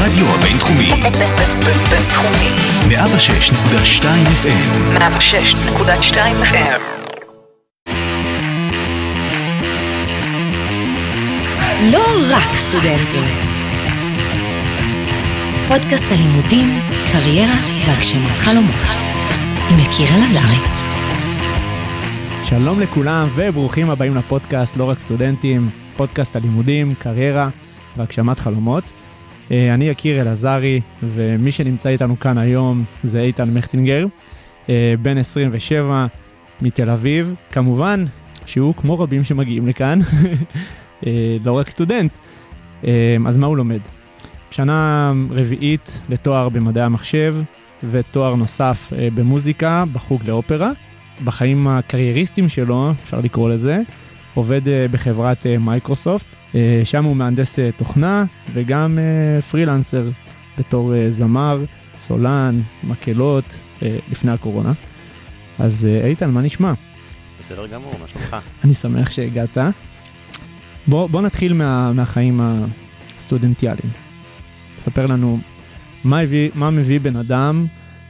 הרדיו הבינתחומי, בינתחומי. 106.2 FM, 106.2 FM. לא רק סטודנטים. פודקאסט הלימודים, קריירה והגשמת חלומות. עם יקיר אלעזרי. שלום לכולם וברוכים הבאים לפודקאסט לא רק סטודנטים, פודקאסט הלימודים, קריירה והגשמת חלומות. אה, אני יקיר אלעזרי ומי שנמצא איתנו כאן היום זה איתן מכטינגר, אה, בן 27 מתל אביב. כמובן שהוא כמו רבים שמגיעים לכאן, אה, לא רק סטודנט. אז מה הוא לומד? שנה רביעית לתואר במדעי המחשב ותואר נוסף במוזיקה בחוג לאופרה. בחיים הקרייריסטיים שלו, אפשר לקרוא לזה, עובד אה, בחברת אה, מייקרוסופט, אה, שם הוא מהנדס תוכנה וגם פרילנסר בתור זמר, סולן, מקהלות, לפני הקורונה. אז איתן, מה נשמע? בסדר גמור, מה שלומך? אני שמח שהגעת. בוא, בוא נתחיל מה, מהחיים הסטודנטיאליים. ספר לנו מה, הביא, מה מביא בן אדם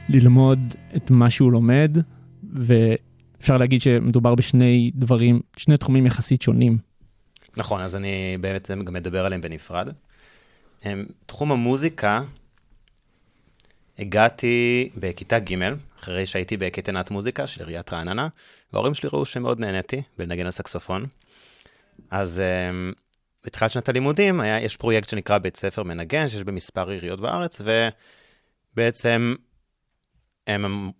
ללמוד את מה שהוא לומד ואפשר להגיד שמדובר בשני דברים, שני תחומים יחסית שונים. נכון, אז אני באמת גם מדבר עליהם בנפרד. תחום המוזיקה, הגעתי בכיתה ג', אחרי שהייתי בקייטנת מוזיקה של עיריית רעננה, וההורים שלי ראו שמאוד נהניתי בלנגן על סקסופון. אז um, בתחילת שנת הלימודים היה, יש פרויקט שנקרא בית ספר מנגן, שיש במספר עיריות בארץ, ובעצם הם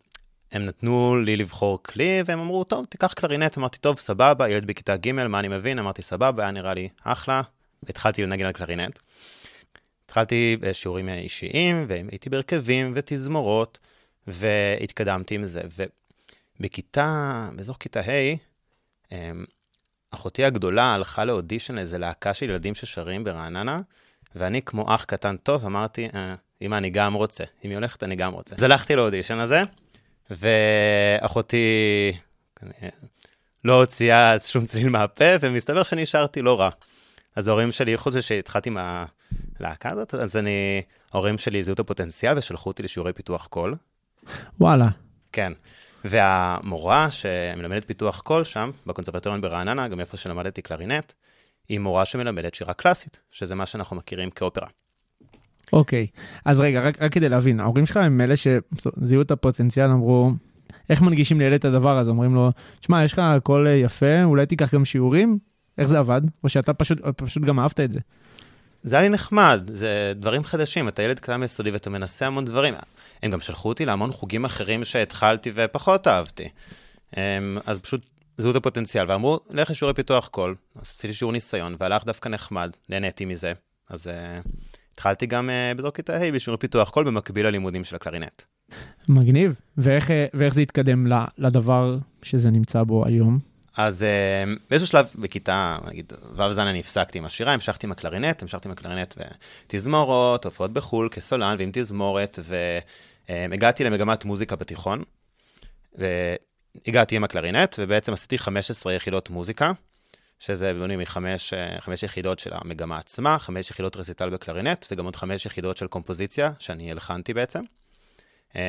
הם נתנו לי לבחור כלי, והם אמרו, טוב, תיקח קלרינט. אמרתי, טוב, סבבה, ילד בכיתה ג', מה אני מבין? אמרתי, סבבה, היה נראה לי אחלה, והתחלתי לנגן על קלרינט. התחלתי בשיעורים אישיים, והייתי בהרכבים ותזמורות, והתקדמתי עם זה. ובכיתה, באזור כיתה ה', אמ, אחותי הגדולה הלכה לאודישן לאיזה להקה של ילדים ששרים ברעננה, ואני כמו אח קטן טוב אמרתי, אה, אמא, אני גם רוצה. אם היא הולכת, אני גם רוצה. אז הלכתי לאודישן הזה, ואחותי לא הוציאה שום צליל מהפה, ומסתבר ששרתי לא רע. אז ההורים שלי, חוץ מזה שהתחלתי עם הלהקה הזאת, אז אני, ההורים שלי זיהו את הפוטנציאל ושלחו אותי לשיעורי פיתוח קול. וואלה. כן. והמורה שמלמדת פיתוח קול שם, בקונסרבטוריון ברעננה, גם איפה שלמדתי קלרינט, היא מורה שמלמדת שירה קלאסית, שזה מה שאנחנו מכירים כאופרה. אוקיי, אז רגע, רק, רק כדי להבין, ההורים שלך הם אלה שזיהו את הפוטנציאל, אמרו, איך מנגישים לילד את הדבר הזה? אומרים לו, שמע, יש לך קול יפה, אולי תיקח גם שיעורים? איך זה עבד? או שאתה פשוט, פשוט גם אהבת את זה? זה היה לי נחמד, זה דברים חדשים, אתה ילד קטן מיסודי ואתה מנסה המון דברים. הם גם שלחו אותי להמון חוגים אחרים שהתחלתי ופחות אהבתי. אז פשוט זיהו את הפוטנציאל, ואמרו, לך לשיעורי פיתוח קול. עשיתי שיעור ניסיון, והלך דווקא נחמד, נהניתי מזה. אז התחלתי גם אה, בתור כיתה ה' בשיעור פיתוח קול במקביל ללימודים של הקלרינט. מגניב. ואיך, אה, ואיך זה התקדם לדבר שזה נמצא בו היום? אז אה, באיזשהו שלב בכיתה, נגיד, ו' ז' אני הפסקתי עם השירה, המשכתי עם הקלרינט, המשכתי עם הקלרינט ותזמורות, הופעות בחו"ל כסולן ועם תזמורת, והגעתי למגמת מוזיקה בתיכון, והגעתי עם הקלרינט, ובעצם עשיתי 15 יחידות מוזיקה. שזה בנוי מחמש חמש יחידות של המגמה עצמה, חמש יחידות רסיטל בקלרינט, וגם עוד חמש יחידות של קומפוזיציה, שאני הלחנתי בעצם. אמ,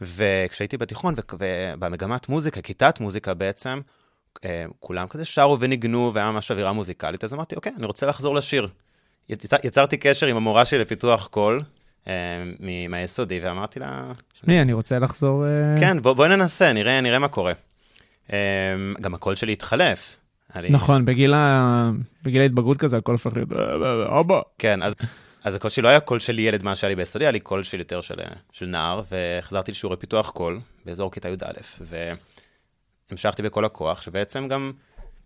וכשהייתי בתיכון ובמגמת מוזיקה, כיתת מוזיקה בעצם, אמ, כולם כזה שרו וניגנו, והיה ממש אווירה מוזיקלית, אז אמרתי, אוקיי, אני רוצה לחזור לשיר. יצרתי קשר עם המורה שלי לפיתוח קול, אמ, מהיסודי, ואמרתי לה... מי, אני רוצה לחזור... אה, כן, בואי ננסה, נראה, נראה מה קורה. גם הקול שלי התחלף. אני... נכון, בגיל, ה... בגיל ההתבגרות כזה, הקול הופך להיות אה, אה, אבא. כן, אז, אז הקול שלי לא היה קול של ילד, מה שהיה לי ביסודי, היה לי קול של יותר של, של נער, וחזרתי לשיעורי פיתוח קול באזור כיתה י"א, והמשכתי בכל הכוח, שבעצם גם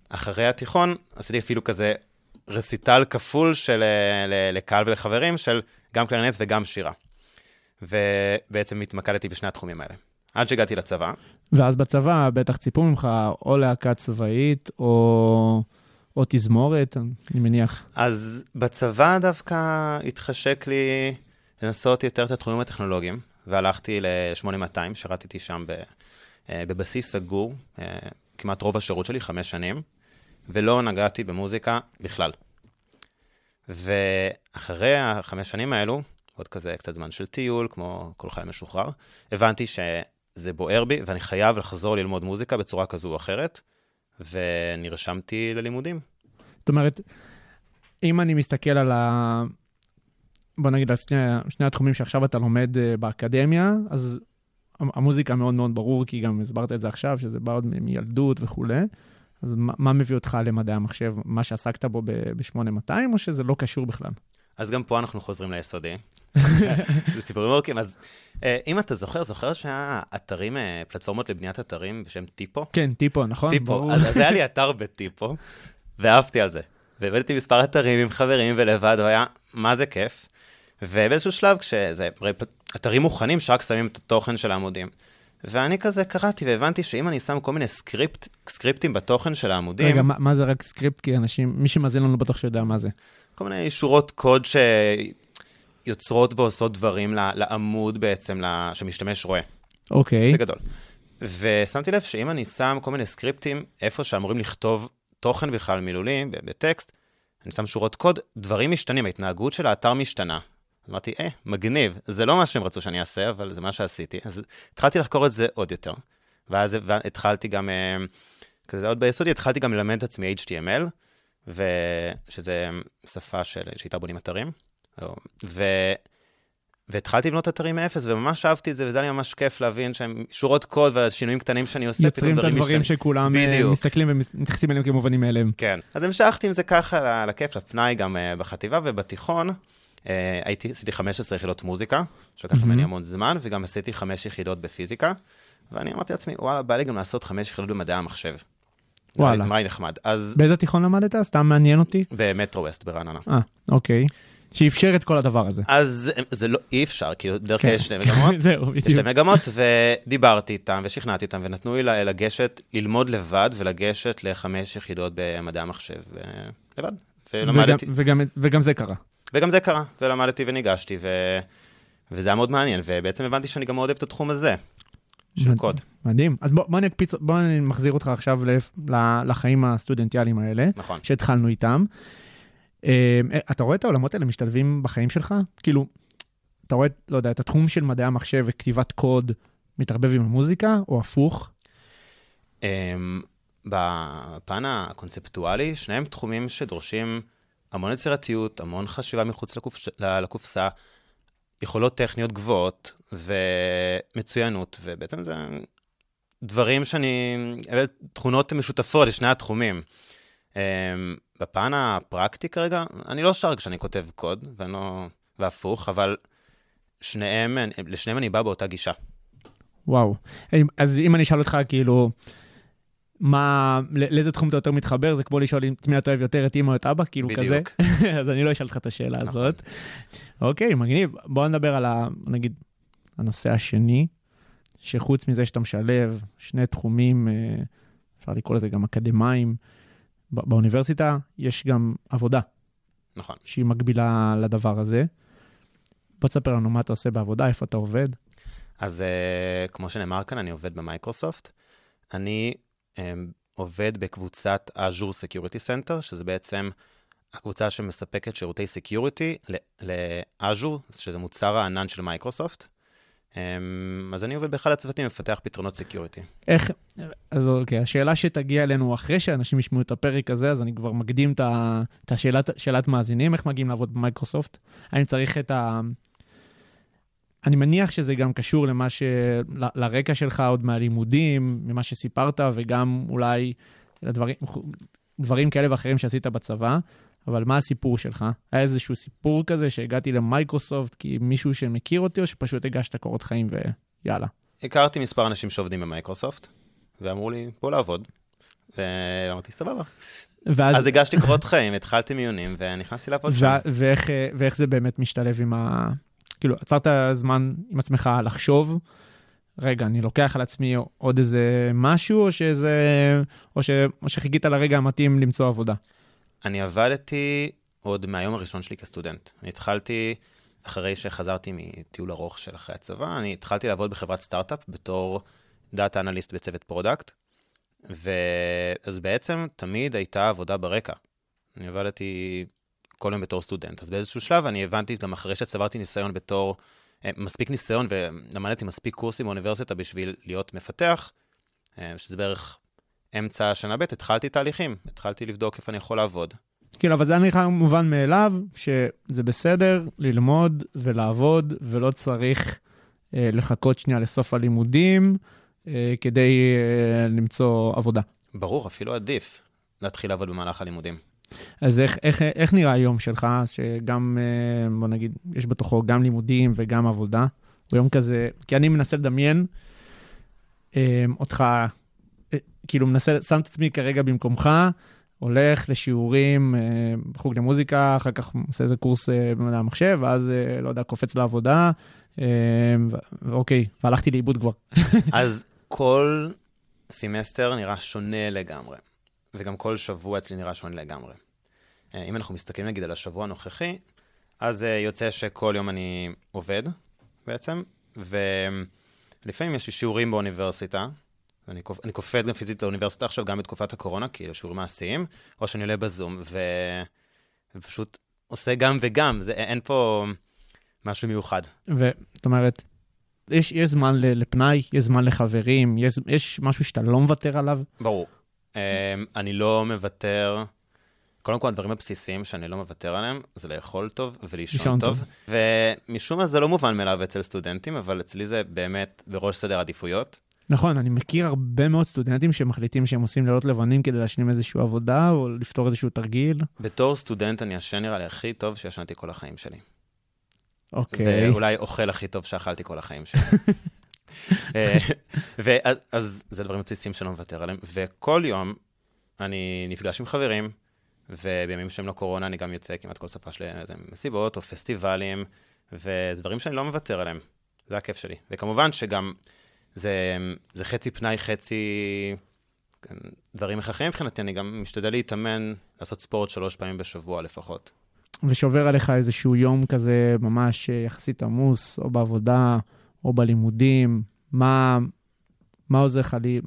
אחרי התיכון עשיתי אפילו כזה רסיטל כפול של, אה, לקהל ולחברים של גם קלרנט וגם שירה. ובעצם התמקדתי בשני התחומים האלה. עד שהגעתי לצבא. ואז בצבא בטח ציפו ממך או להקה צבאית או, או תזמורת, אני מניח. אז בצבא דווקא התחשק לי לנסות יותר את התחומים הטכנולוגיים, והלכתי ל-8200, שירתתי שם ב, אה, בבסיס סגור, אה, כמעט רוב השירות שלי, חמש שנים, ולא נגעתי במוזיקה בכלל. ואחרי החמש שנים האלו, עוד כזה קצת זמן של טיול, כמו כל חייל משוחרר, הבנתי שזה בוער בי ואני חייב לחזור ללמוד מוזיקה בצורה כזו או אחרת, ונרשמתי ללימודים. זאת אומרת, אם אני מסתכל על ה... בוא נגיד על שני, שני התחומים שעכשיו אתה לומד אה, באקדמיה, אז המוזיקה מאוד מאוד ברור, כי גם הסברת את זה עכשיו, שזה בא עוד מילדות וכולי. אז מה, מה מביא אותך למדעי המחשב? מה שעסקת בו ב-8200, או שזה לא קשור בכלל? אז גם פה אנחנו חוזרים ליסודי. זה סיפורים ארוכים. אז אה, אם אתה זוכר, זוכר שהיה אתרים, אה, פלטפורמות לבניית אתרים בשם טיפו? כן, טיפו, נכון? טיפו. ברור. אז אז היה לי אתר בטיפו, ואהבתי על זה. והבאתי מספר אתרים עם חברים ולבד, והיה מה זה כיף. ובאיזשהו שלב, כשזה, אתרים מוכנים שרק שמים את התוכן של העמודים. ואני כזה קראתי והבנתי שאם אני שם כל מיני סקריפט, סקריפטים בתוכן של העמודים, רגע, מה, מה זה רק סקריפט? כי אנשים, מי שמאזין לנו בטוח שיודע מה זה. כל מיני שורות קוד שיוצרות ועושות דברים לעמוד בעצם, שמשתמש רואה. אוקיי. בגדול. ושמתי לב שאם אני שם כל מיני סקריפטים איפה שאמורים לכתוב תוכן בכלל מילולי, בטקסט, אני שם שורות קוד, דברים משתנים, ההתנהגות של האתר משתנה. אמרתי, אה, מגניב, זה לא מה שהם רצו שאני אעשה, אבל זה מה שעשיתי. אז התחלתי לחקור את זה עוד יותר. ואז התחלתי גם, אה, כזה עוד ביסודי, התחלתי גם ללמד את עצמי HTML, ושזה שפה של, שאיתה בונים אתרים. ו... והתחלתי לבנות אתרים מאפס, וממש אהבתי את זה, וזה היה לי ממש כיף להבין שהם שורות קוד והשינויים קטנים שאני עושה, יוצרים את הדברים. שכולם אה, בדיוק. מסתכלים ומתייחסים אליהם כמובנים מאליהם. כן. אז המשכתי עם זה ככה לכיף, לפנאי גם uh, בחטיבה ובתיכון. Uh, הייתי, עשיתי 15 יחידות מוזיקה, שלקח. ממני המון זמן, וגם עשיתי 5 יחידות בפיזיקה. ואני אמרתי לעצמי, וואלה, בא לי גם לעשות 5 יחידות במדעי המחשב. וואלה. נראה לי נחמד. אז באיזה תיכון למדת? סתם מעניין אותי. במטרו ווסט ברעננה. אה, אוקיי. שאפשר את כל הדבר הזה. אז זה לא, אי אפשר, כאילו, בדרך כלל כן. יש שני מגמות. זהו, יש בדיוק. להם מגמות, ודיברתי איתם ושכנעתי אותם, ונתנו לי לגשת, ללמוד לבד ולגשת לחמש יחידות במדעי המחשב אה, לבד. ולמדתי, וגם- וגם- וגם זה קרה. וגם זה קרה, ולמדתי וניגשתי, ו... וזה היה מאוד מעניין, ובעצם הבנתי שאני גם מאוד אוהב את התחום הזה, של מד- קוד, מדהים. אז בוא, בוא נקפיץ, בוא אני מחזיר אותך עכשיו לחיים הסטודנטיאליים האלה, נכון. שהתחלנו איתם. אה, אתה רואה את העולמות האלה משתלבים בחיים שלך? כאילו, אתה רואה, לא יודע, את התחום של מדעי המחשב וכתיבת קוד מתערבב עם המוזיקה, או הפוך? אמ, בפן הקונספטואלי, שניהם תחומים שדורשים המון יצירתיות, המון חשיבה מחוץ לקופש... לקופסה, יכולות טכניות גבוהות ומצוינות, ובעצם זה דברים שאני, אלה תכונות משותפות לשני התחומים. אמ, בפן הפרקטי כרגע, אני לא שר כשאני כותב קוד, ואני לא... והפוך, אבל שניהם, לשניהם אני בא באותה גישה. וואו. אז אם אני אשאל אותך, כאילו, מה, לאיזה תחום אתה יותר מתחבר? זה כמו לשאול את מי אתה אוהב יותר, את אמא או את אבא, כאילו כזה. בדיוק. אז אני לא אשאל אותך את השאלה נכון. הזאת. אוקיי, מגניב. בוא נדבר על, ה, נגיד, הנושא השני, שחוץ מזה שאתה משלב שני תחומים, אה, אפשר לקרוא לזה גם אקדמיים, ב- באוניברסיטה יש גם עבודה נכון. שהיא מקבילה לדבר הזה. בוא תספר לנו מה אתה עושה בעבודה, איפה אתה עובד. אז אה, כמו שנאמר כאן, אני עובד במייקרוסופט. אני עובד בקבוצת Azure Security Center, שזה בעצם הקבוצה שמספקת שירותי Security ל-Azure, שזה מוצר הענן של מייקרוסופט. אמ, אז אני עובד באחד הצוותים ומפתח פתרונות Security. איך, אז אוקיי, השאלה שתגיע אלינו אחרי שאנשים ישמעו את הפרק הזה, אז אני כבר מקדים את השאלת שאלת מאזינים, איך מגיעים לעבוד במייקרוסופט? האם צריך את ה... אני מניח שזה גם קשור למה ש... ל- לרקע שלך עוד מהלימודים, ממה שסיפרת, וגם אולי לדברים דברים כאלה ואחרים שעשית בצבא, אבל מה הסיפור שלך? היה איזשהו סיפור כזה שהגעתי למייקרוסופט כי מישהו שמכיר אותי, או שפשוט הגשת קורות חיים ויאללה? הכרתי מספר אנשים שעובדים במייקרוסופט, ואמרו לי, בוא לעבוד. ואמרתי, סבבה. ואז... אז הגשתי קורות חיים, התחלתי מיונים, ונכנסתי לעבוד שם. ו- ואיך, אה, ואיך זה באמת משתלב עם ה... כאילו, עצרת זמן עם עצמך לחשוב, רגע, אני לוקח על עצמי עוד איזה משהו, או שזה... או, ש... או שחיכית לרגע המתאים למצוא עבודה? אני עבדתי עוד מהיום הראשון שלי כסטודנט. אני התחלתי, אחרי שחזרתי מטיול ארוך של אחרי הצבא, אני התחלתי לעבוד בחברת סטארט-אפ בתור data analyst בצוות product, ואז בעצם תמיד הייתה עבודה ברקע. אני עבדתי כל יום בתור סטודנט. אז באיזשהו שלב אני הבנתי, גם אחרי שצברתי ניסיון בתור, אה, מספיק ניסיון ולמדתי מספיק קורסים באוניברסיטה בשביל להיות מפתח, אה, שזה בערך אמצע השנה ב', התחלתי תהליכים, התחלתי לבדוק איפה אני יכול לעבוד. כאילו, אבל זה היה נראה מובן מאליו, שזה בסדר ללמוד ולעבוד, ולא צריך אה, לחכות שנייה לסוף הלימודים אה, כדי אה, למצוא עבודה. ברור, אפילו עדיף להתחיל לעבוד במהלך הלימודים. אז איך, איך, איך נראה היום שלך, שגם, אה, בוא נגיד, יש בתוכו גם לימודים וגם עבודה? הוא יום כזה, כי אני מנסה לדמיין אה, אותך, אה, כאילו מנסה, שם את עצמי כרגע במקומך, הולך לשיעורים אה, בחוג למוזיקה, אחר כך עושה איזה קורס אה, במדעי המחשב, ואז, אה, לא יודע, קופץ לעבודה, אה, ואוקיי, והלכתי לאיבוד כבר. אז כל סמסטר נראה שונה לגמרי, וגם כל שבוע אצלי נראה שונה לגמרי. אה, אם אנחנו מסתכלים נגיד על השבוע הנוכחי, אז אה, יוצא שכל יום אני עובד בעצם, ולפעמים יש לי שיעורים באוניברסיטה, ואני קופ... אני קופץ גם פיזית לאוניברסיטה עכשיו, גם בתקופת הקורונה, כי שיעורים מעשיים, או שאני עולה בזום, ו... ופשוט עושה גם וגם, זה, אין פה משהו מיוחד. וזאת אומרת, יש, יש זמן לפנאי, יש זמן לחברים, יש, יש משהו שאתה לא מוותר עליו. ברור. Um, אני לא מוותר, קודם כל הדברים הבסיסיים שאני לא מוותר עליהם, זה לאכול טוב ולישון לישון טוב. טוב. ומשום מה זה לא מובן מאליו אצל סטודנטים, אבל אצלי זה באמת בראש סדר עדיפויות. נכון, אני מכיר הרבה מאוד סטודנטים שמחליטים שהם עושים לילות לבנים כדי להשלים איזושהי עבודה או לפתור איזשהו תרגיל. בתור סטודנט אני ישן נראה לי הכי טוב שישנתי כל החיים שלי. אוקיי. ואולי אוכל הכי טוב שאכלתי כל החיים שלי. אה, ואז אז זה דברים בסיסיים שאני לא מוותר עליהם, וכל יום אני נפגש עם חברים, ובימים שהם לא קורונה אני גם יוצא כמעט כל סופה של איזה מסיבות או פסטיבלים, וזה דברים שאני לא מוותר עליהם, זה הכיף שלי. וכמובן שגם זה, זה חצי פנאי, חצי כן, דברים הכרחיים מבחינתי, אני גם משתדל להתאמן, לעשות ספורט שלוש פעמים בשבוע לפחות. ושובר עליך איזשהו יום כזה ממש אה, יחסית עמוס, או בעבודה, או בלימודים, מה, מה עוזר לך לי,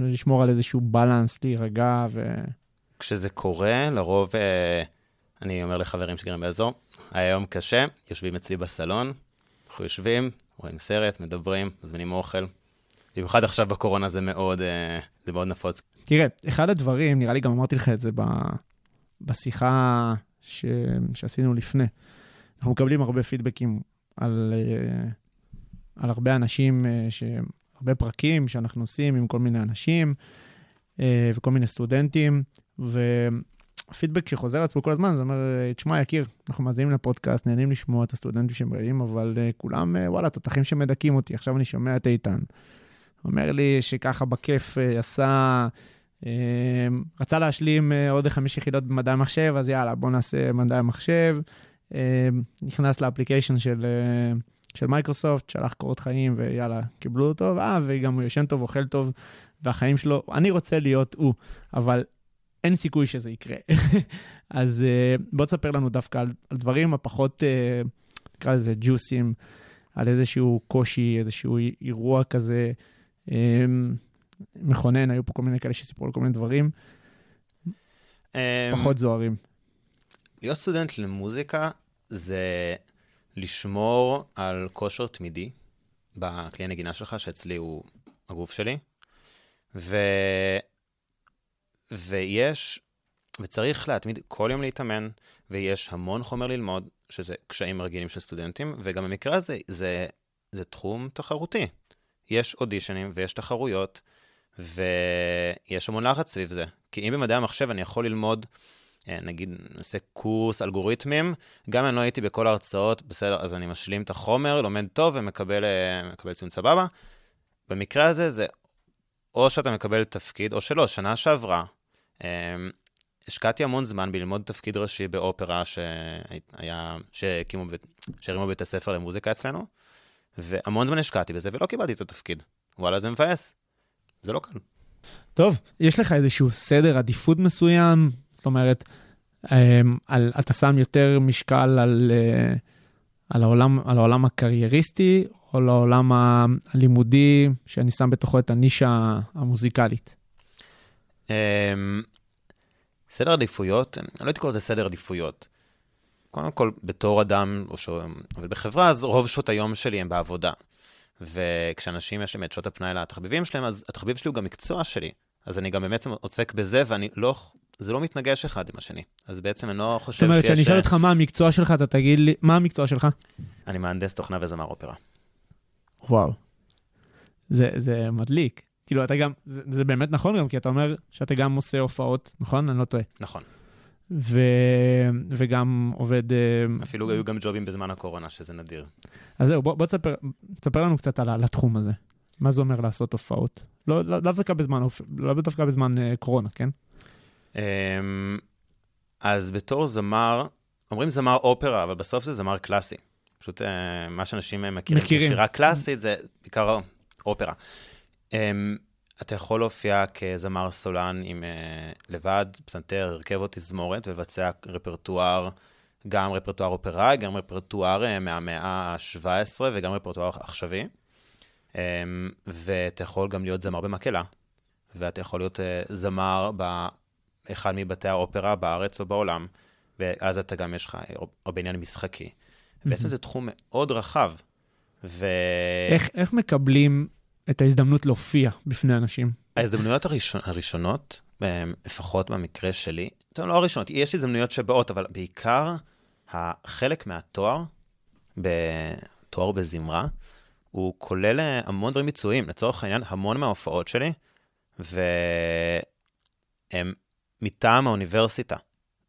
לשמור על איזשהו בלנס, להירגע ו... כשזה קורה, לרוב אה, אני אומר לחברים שגרים באזור, היה יום קשה, יושבים אצלי בסלון, אנחנו יושבים, רואים סרט, מדברים, מזמינים אוכל. במיוחד עכשיו בקורונה זה מאוד, אה, זה מאוד נפוץ. תראה, אחד הדברים, נראה לי גם אמרתי לך את זה ב, בשיחה ש, שעשינו לפני, אנחנו מקבלים הרבה פידבקים על, אה, על הרבה אנשים, אה, ש, הרבה פרקים שאנחנו עושים עם כל מיני אנשים אה, וכל מיני סטודנטים, והפידבק שחוזר על עצמו כל הזמן, זה אומר, תשמע, יקיר, אנחנו מאזינים לפודקאסט, נהנים לשמוע את הסטודנטים שבאים, אבל אה, כולם, אה, וואלה, תותחים שמדכאים אותי. עכשיו אני שומע את איתן. אומר לי שככה בכיף אה, עשה, אה, רצה להשלים אה, עוד חמש יחידות במדעי המחשב, אז יאללה, בוא נעשה מדעי המחשב. אה, נכנס ל application של, אה, של מייקרוסופט, שלח קורות חיים, ויאללה, קיבלו אותו, אה, וגם הוא ישן טוב, אוכל טוב, והחיים שלו, אני רוצה להיות הוא, אבל אין סיכוי שזה יקרה. אז אה, בוא תספר לנו דווקא על, על דברים הפחות, אה, נקרא לזה ג'וסים, על איזשהו קושי, איזשהו אירוע כזה. אה, מכונן, היו פה כל מיני כאלה שסיפרו על כל מיני דברים אה, פחות זוהרים. להיות סטודנט למוזיקה זה לשמור על כושר תמידי בכלי הנגינה שלך, שאצלי הוא הגוף שלי. ו... ויש, וצריך להתמיד כל יום להתאמן, ויש המון חומר ללמוד, שזה קשיים רגילים של סטודנטים, וגם במקרה הזה, זה, זה תחום תחרותי. יש אודישנים ויש תחרויות, ויש המון לחץ סביב זה. כי אם במדעי המחשב אני יכול ללמוד, נגיד, נעשה קורס אלגוריתמים, גם אם לא הייתי בכל ההרצאות, בסדר, אז אני משלים את החומר, לומד טוב ומקבל אה, ציון סבבה. במקרה הזה זה או שאתה מקבל תפקיד, או שלא. שנה שעברה, אה, השקעתי המון זמן בללמוד תפקיד ראשי באופרה שהיה, שהקימו, שהרימו בית הספר למוזיקה אצלנו, והמון זמן השקעתי בזה ולא קיבלתי את התפקיד. וואלה, זה מבאס. זה לא קל. טוב, יש לך איזשהו סדר עדיפות מסוים? זאת אומרת, אמ, על, אתה שם יותר משקל על, אה, על, העולם, על העולם הקרייריסטי, או לעולם הלימודי, שאני שם בתוכו את הנישה המוזיקלית? אמ, סדר עדיפויות, אני לא הייתי קורא לזה סדר עדיפויות. קודם כל, בתור אדם או שעובד בחברה, אז רוב שעות היום שלי הם בעבודה. וכשאנשים יש להם את שעות הפנאי לתחביבים שלהם, אז התחביב שלי הוא גם מקצוע שלי. אז אני גם בעצם עוסק בזה, ואני לא, זה לא מתנגש אחד עם השני. אז בעצם אני לא חושב זאת אומרת, שיש... כשאני אשאל אותך מה המקצוע שלך, אתה תגיד לי, מה המקצוע שלך? אני מהנדס תוכנה וזמר אופרה. וואו. זה, זה מדליק. כאילו, אתה גם, זה, זה באמת נכון גם, כי אתה אומר שאתה גם עושה הופעות, נכון? אני לא טועה. נכון. ו... וגם עובד... אה, אפילו היו גם ג'ובים בזמן הקורונה, שזה נדיר. אז זהו, בוא, בוא תספר, תספר לנו קצת על, על התחום הזה. מה זה אומר לעשות הופעות? לא, לא, לאו דווקא בזמן, לאו דווקא בזמן אה, קורונה, כן? אמ, אז בתור זמר, אומרים זמר אופרה, אבל בסוף זה זמר קלאסי. פשוט אה, מה שאנשים אה, מכירים מכירים. כשירה קלאסית זה בעיקר אופרה. אמ, אתה יכול להופיע כזמר סולן עם אה, לבד, פסנתר, הרכב או תזמורת, ולבצע רפרטואר, גם רפרטואר אופראי, גם רפרטואר אה, מהמאה ה-17 וגם רפרטואר עכשווי. אמ, ואתה יכול גם להיות זמר במקהלה, ואתה יכול להיות זמר באחד מבתי האופרה בארץ או בעולם, ואז אתה גם יש לך הרבה עניין משחקי. בעצם זה תחום מאוד רחב. ו... איך, איך מקבלים את ההזדמנות להופיע בפני אנשים? ההזדמנויות הראשון, הראשונות, אה, לפחות במקרה שלי, טוב, לא הראשונות, יש הזדמנויות שבאות, אבל בעיקר החלק מהתואר, בתואר בזמרה, הוא כולל אה, המון דברים ביצועיים. לצורך העניין, המון מההופעות שלי, והם מטעם האוניברסיטה.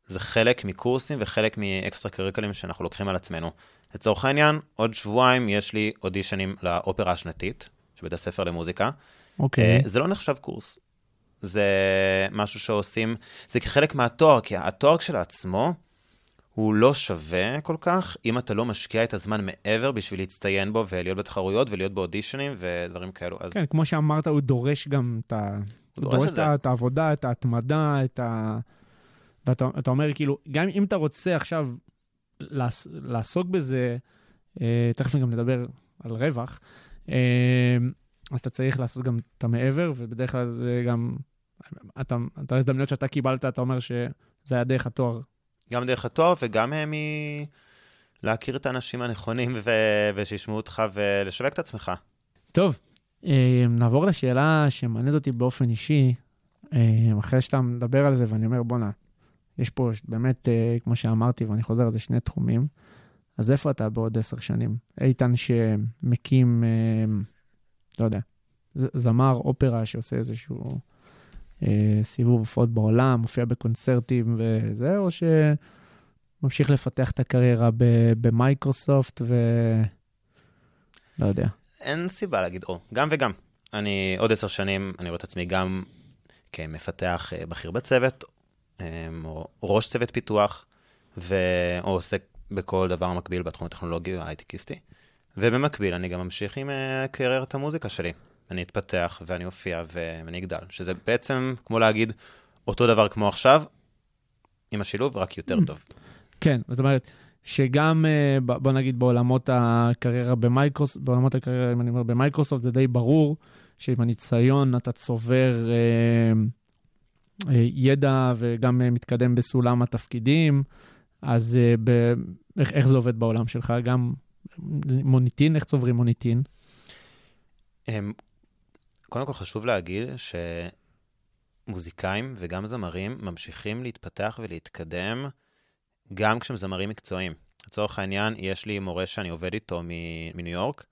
זה חלק מקורסים וחלק מאקסטרה קריקלים שאנחנו לוקחים על עצמנו. לצורך העניין, עוד שבועיים יש לי אודישנים לאופרה השנתית של בית הספר למוזיקה. אוקיי. אה, זה לא נחשב קורס. זה משהו שעושים, זה כחלק מהתואר, כי התואר כשלעצמו הוא לא שווה כל כך, אם אתה לא משקיע את הזמן מעבר בשביל להצטיין בו ולהיות בתחרויות ולהיות באודישנים ודברים כאלו. אז כן, כמו שאמרת, הוא דורש גם את ה... דורש את את, העבודה, את ההתמדה, את ה... ואתה אתה אומר, כאילו, גם אם אתה רוצה עכשיו לעס, לעסוק בזה, אה, תכף גם נדבר על רווח, אה, אז אתה צריך לעשות גם את המעבר, ובדרך כלל זה גם... אתה, את ההזדמנויות שאתה קיבלת, אתה אומר שזה היה דרך התואר. גם דרך התואר וגם אה, מ... להכיר את האנשים הנכונים ו... ושישמעו אותך ולשווק את עצמך. טוב, נעבור לשאלה שמעניינת אותי באופן אישי, אה, אחרי שאתה מדבר על זה, ואני אומר, בואנה, יש פה באמת, אה, כמו שאמרתי, ואני חוזר על זה, שני תחומים, אז איפה אתה בעוד עשר שנים? איתן שמקים, אה, לא יודע, זמר אופרה שעושה איזשהו אה, סיבוב הופעות בעולם, מופיע בקונצרטים וזה, או שממשיך לפתח את הקריירה במייקרוסופט ו... לא יודע. אין סיבה להגיד או, גם וגם. אני עוד עשר שנים, אני רואה את עצמי גם כמפתח אה, בכיר בצוות, אה, או ראש צוות פיתוח, ו... או עוסק בכל דבר מקביל בתחום הטכנולוגי ההייטקיסטי. ובמקביל אני גם ממשיך עם אה, קריירת המוזיקה שלי. אני אתפתח ואני אופיע ואני אגדל, שזה בעצם כמו להגיד אותו דבר כמו עכשיו, עם השילוב, רק יותר טוב. כן, זאת אומרת, שגם, אה, בוא נגיד, בעולמות הקריירה במייקרוסופט, בעולמות הקריירה, אם אני אומר במייקרוסופט, זה די ברור שעם הניסיון אתה צובר אה, אה, ידע וגם אה, מתקדם בסולם התפקידים, אז אה, ב, איך, איך זה עובד בעולם שלך? גם מוניטין, איך צוברים מוניטין? הם, קודם כל חשוב להגיד שמוזיקאים וגם זמרים ממשיכים להתפתח ולהתקדם גם כשהם זמרים מקצועיים. לצורך העניין, יש לי מורה שאני עובד איתו מניו יורק,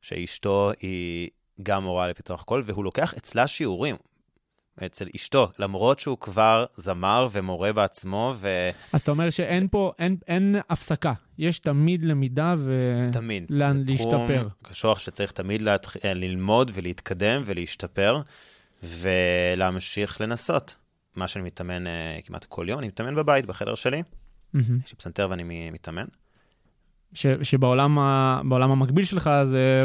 שאשתו היא גם מורה לפיתוח קול, והוא לוקח אצלה שיעורים. אצל אשתו, למרות שהוא כבר זמר ומורה בעצמו, ותמיד, אז אתה אומר שאין פה, אין, אין הפסקה, יש תמיד למידה ו... לאן זה תחום להשתפר. קשוח שצריך תמיד להתח... אה, ללמוד ולהתקדם ולהשתפר, ולהמשיך לנסות. מה שאני מתאמן אה, כמעט כל יום, אני מתאמן בבית, בחדר שלי. יש לי פסנתר ואני מתאמן. ש, שבעולם ה, המקביל שלך זה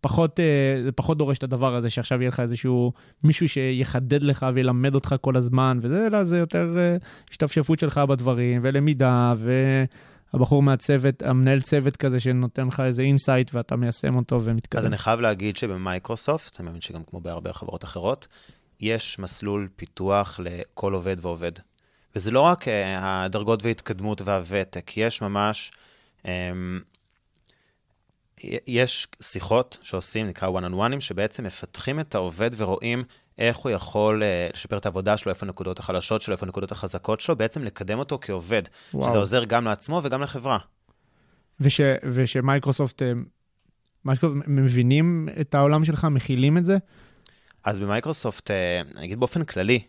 פחות, אה, זה פחות דורש את הדבר הזה, שעכשיו יהיה לך איזשהו מישהו שיחדד לך וילמד אותך כל הזמן, וזה, אלא זה יותר אה, השתפשפות שלך בדברים, ולמידה, והבחור מהצוות, המנהל צוות כזה שנותן לך איזה insight ואתה מיישם אותו ומתקדם. אז אני חייב להגיד שבמייקרוסופט, אני מבין שגם כמו בהרבה חברות אחרות, יש מסלול פיתוח לכל עובד ועובד. וזה לא רק אה, הדרגות וההתקדמות והוותק, יש ממש, אה, יש שיחות שעושים, נקרא one on one'ים, שבעצם מפתחים את העובד ורואים איך הוא יכול אה, לשפר את העבודה שלו, איפה הנקודות החלשות שלו, איפה הנקודות החזקות שלו, בעצם לקדם אותו כעובד, וואו. שזה עוזר גם לעצמו וגם לחברה. וש, ושמייקרוסופט, אה, מייקרוסופט מבינים את העולם שלך, מכילים את זה? אז במייקרוסופט, אני אגיד באופן כללי,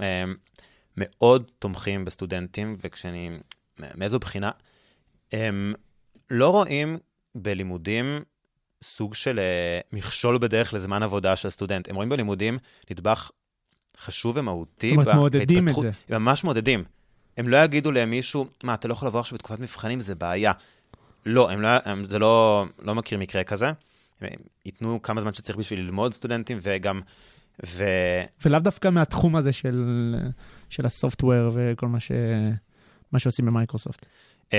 אה, מאוד תומכים בסטודנטים, וכשאני, מאיזו בחינה, הם לא רואים בלימודים סוג של אה, מכשול בדרך לזמן עבודה של סטודנט. הם רואים בלימודים נדבך חשוב ומהותי. זאת אומרת, מעודדים את. זה. הם ממש מעודדים. הם לא יגידו למישהו, מה, אתה לא יכול לבוא עכשיו בתקופת מבחנים, זה בעיה. לא, הם לא, הם, זה לא, לא מכיר מקרה כזה. הם ייתנו כמה זמן שצריך בשביל ללמוד סטודנטים, וגם, ו... ולאו דווקא מהתחום הזה של, של הסופטוור וכל מה, ש, מה שעושים במייקרוסופט. Um,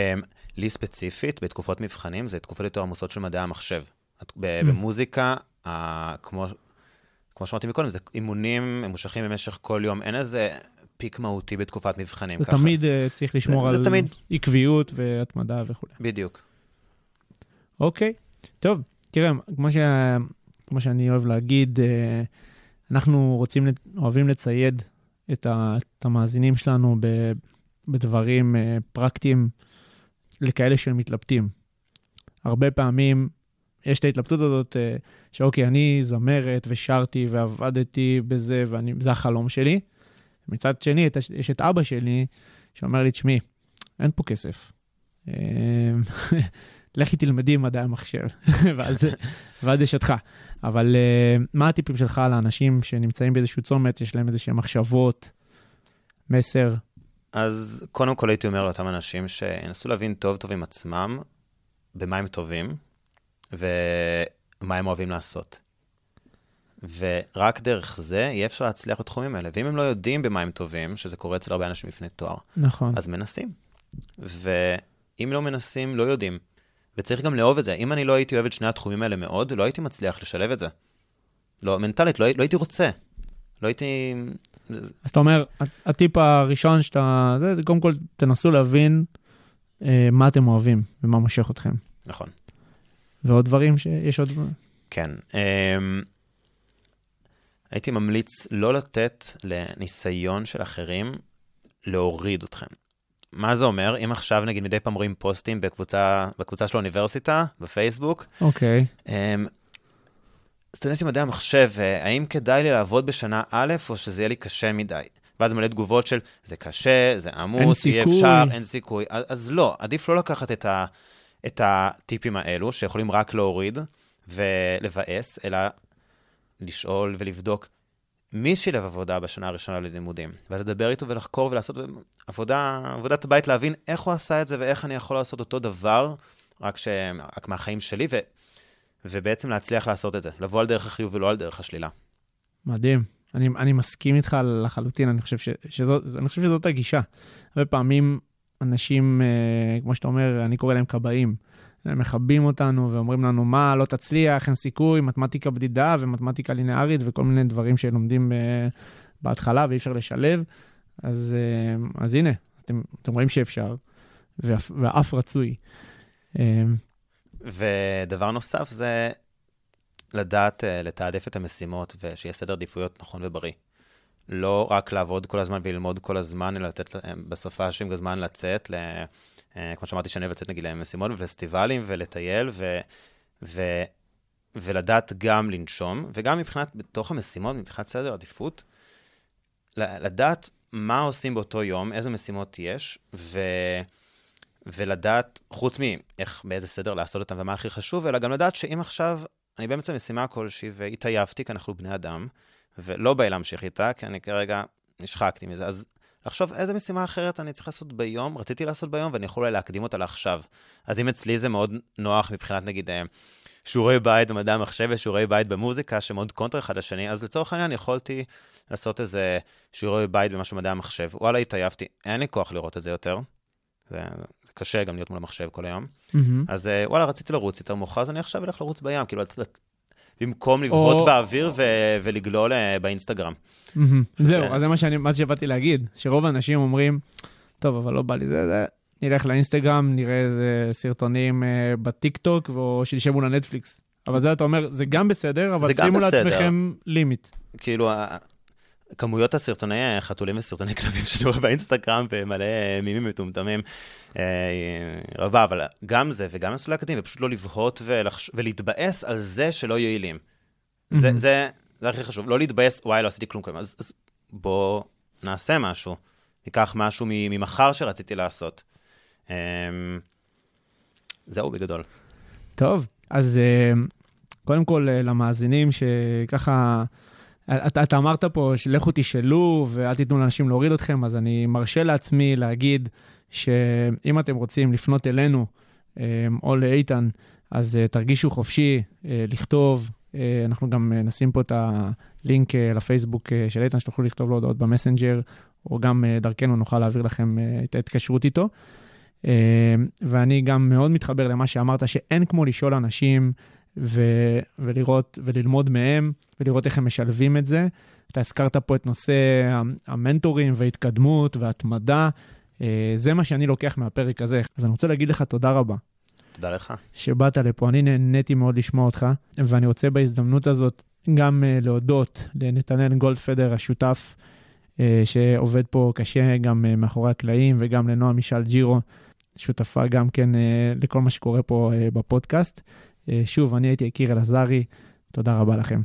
לי ספציפית, בתקופות מבחנים, זה תקופות יותר עמוסות של מדעי המחשב. Mm. במוזיקה, uh, כמו, כמו שאמרתי מקודם, זה אימונים ממושכים במשך כל יום, אין איזה פיק מהותי בתקופת מבחנים. זה ככה. תמיד אה, צריך לשמור זה על תמיד. עקביות והתמדה וכו'. בדיוק. אוקיי, טוב, תראה, כמו, ש... כמו שאני אוהב להגיד, אה, אנחנו רוצים, אוהבים לצייד את, ה... את המאזינים שלנו ב... בדברים אה, פרקטיים לכאלה שהם מתלבטים. הרבה פעמים יש את ההתלבטות הזאת, אה, שאוקיי, אני זמרת ושרתי ועבדתי בזה, וזה החלום שלי. מצד שני, יש את אבא שלי, שאומר לי, תשמעי, אין פה כסף. לכי תלמדי מדעי המחשב, ואז, ואז יש אותך. אבל uh, מה הטיפים שלך לאנשים שנמצאים באיזשהו צומת, יש להם איזשהם מחשבות, מסר? אז קודם כל הייתי אומר לאותם אנשים שינסו להבין טוב טוב עם עצמם במה הם טובים ומה הם אוהבים לעשות. ורק דרך זה יהיה אפשר להצליח בתחומים האלה. ואם הם לא יודעים במה הם טובים, שזה קורה אצל הרבה אנשים לפני תואר, נכון. אז מנסים. ואם לא מנסים, לא יודעים. וצריך גם לאהוב את זה. אם אני לא הייתי אוהב את שני התחומים האלה מאוד, לא הייתי מצליח לשלב את זה. לא, מנטלית, לא, לא הייתי רוצה. לא הייתי... אז אתה אומר, הטיפ הראשון שאתה... זה, זה קודם כל, תנסו להבין uh, מה אתם אוהבים ומה מושך אתכם. נכון. ועוד דברים שיש עוד... כן. אמ, הייתי ממליץ לא לתת לניסיון של אחרים להוריד אתכם. מה זה אומר? אם עכשיו נגיד מדי פעם רואים פוסטים בקבוצה, בקבוצה של האוניברסיטה, בפייסבוק, אוקיי, אמ, סטודנטים מדעי המחשב, אה, האם כדאי לי לעבוד בשנה א', או שזה יהיה לי קשה מדי? ואז מלא תגובות של, זה קשה, זה עמוס, אי סיכוי." אפשר, אין סיכוי. אז, אז לא, עדיף לא לקחת את, ה, את הטיפים האלו, שיכולים רק להוריד ולבאס, אלא לשאול ולבדוק מי שילב עבודה בשנה הראשונה ללימודים, ולדבר איתו ולחקור ולעשות עבודה, עבודת הבית, להבין איך הוא עשה את זה ואיך אני יכול לעשות אותו דבר, רק, ש... רק מהחיים שלי, ו... ובעצם להצליח לעשות את זה, לבוא על דרך החיוב ולא על דרך השלילה. מדהים. אני, אני מסכים איתך לחלוטין, אני חושב, ש, שזאת, אני חושב שזאת הגישה. הרבה פעמים אנשים, אה, כמו שאתה אומר, אני קורא להם כבאים. מכבים אותנו ואומרים לנו, מה, לא תצליח, אין סיכוי, מתמטיקה בדידה ומתמטיקה לינארית וכל מיני דברים שלומדים אה, בהתחלה ואי אפשר לשלב. אז, אה, אז הנה, אתם, אתם רואים שאפשר, ואף, ואף רצוי. אה, ודבר נוסף זה לדעת לתעדף את המשימות ושיהיה סדר עדיפויות נכון ובריא. לא רק לעבוד כל הזמן וללמוד כל הזמן, אלא לתת בסופה של זמן לצאת, כמו שאמרתי, שאני אוהב לצאת נגיד למשימות ופסטיבלים ולטייל, ו... ו... ולדעת גם לנשום, וגם מבחינת, בתוך המשימות, מבחינת סדר עדיפות, לדעת מה עושים באותו יום, איזה משימות יש, ו... ולדעת, חוץ מאיך, באיזה סדר לעשות אותם ומה הכי חשוב, אלא גם לדעת שאם עכשיו אני באמצע משימה כלשהי והתעייפתי, כי אנחנו בני אדם, ולא בא להמשיך איתה, כי אני כרגע נשחקתי מזה, אז לחשוב איזה משימה אחרת אני צריך לעשות ביום, רציתי לעשות ביום, ואני יכול אולי להקדים אותה לעכשיו. אז אם אצלי זה מאוד נוח מבחינת, נגיד, אה, שיעורי בית במדעי המחשב ושיעורי בית במוזיקה, שמאוד קונטר אחד לשני, אז לצורך העניין יכולתי לעשות איזה שיעורי בית במשהו במדעי המחשב. וואלה, התעייפתי, אין לי כוח לראות את זה יותר. זה, זה קשה גם להיות מול המחשב כל היום. מהמם. אז אה, וואלה, רציתי לרוץ יותר מאוחר, אז אני עכשיו אלך לרוץ בים. כאילו, במקום לבהות או- באוויר ו- ולגלול אה, באינסטגרם. מהמם. זהו, כן. אז זה מה שאני, מה שבאתי להגיד, שרוב האנשים אומרים, טוב, אבל לא בא לי זה, זה, נלך לאינסטגרם, נראה איזה סרטונים אה, בטיקטוק, או שנשב מול הנטפליקס. אבל זה אתה אומר, זה גם בסדר, אבל שימו בסדר. לעצמכם לימיט. כאילו, ה- כמויות הסרטוני חתולים וסרטוני כלבים שאני רואה באינסטגרם ומלא אה, מימים מטומטמים אה, רבה, אבל גם זה וגם מסלולי הקדים, ופשוט לא לבהות ולחש... ולהתבאס על זה שלא יעילים. זה. זה, זה הכי חשוב, לא להתבאס, וואי, לא עשיתי כלום קודם, אז, אז בוא נעשה משהו. ניקח משהו ממחר שרציתי לעשות. אה, זהו בגדול. טוב, אז אה, קודם כל אה, למאזינים שככה, אה, אתה, אתה אמרת פה שלכו תשאלו ואל תיתנו לאנשים להוריד אתכם, אז אני מרשה לעצמי להגיד שאם אתם רוצים לפנות אלינו אה, או לאיתן, אז אה, תרגישו חופשי אה, לכתוב. אה, אנחנו גם נשים פה את הלינק לפייסבוק של איתן, שתוכלו לכתוב לו הודעות במסנג'ר, או גם דרכנו נוכל להעביר לכם את ההתקשרות איתו. אה, ואני גם מאוד מתחבר למה שאמרת, שאין כמו לשאול אנשים ו- ולראות וללמוד מהם, ולראות איך הם משלבים את זה. אתה הזכרת פה את נושא המנטורים וההתקדמות וההתמדה. אה, זה מה שאני לוקח מהפרק הזה. אז אני רוצה להגיד לך תודה רבה תודה לך. שבאת לפה. אני נהניתי מאוד לשמוע אותך, ואני רוצה בהזדמנות הזאת גם uh, להודות לנתנאל גולדפדר, השותף uh, שעובד פה קשה גם מאחורי הקלעים, וגם לנועה משאל ג'ירו, שותפה גם כן לכל מה שקורה פה בפודקאסט. Uh, שוב, אני הייתי יקיר אלעזרי, תודה רבה לכם.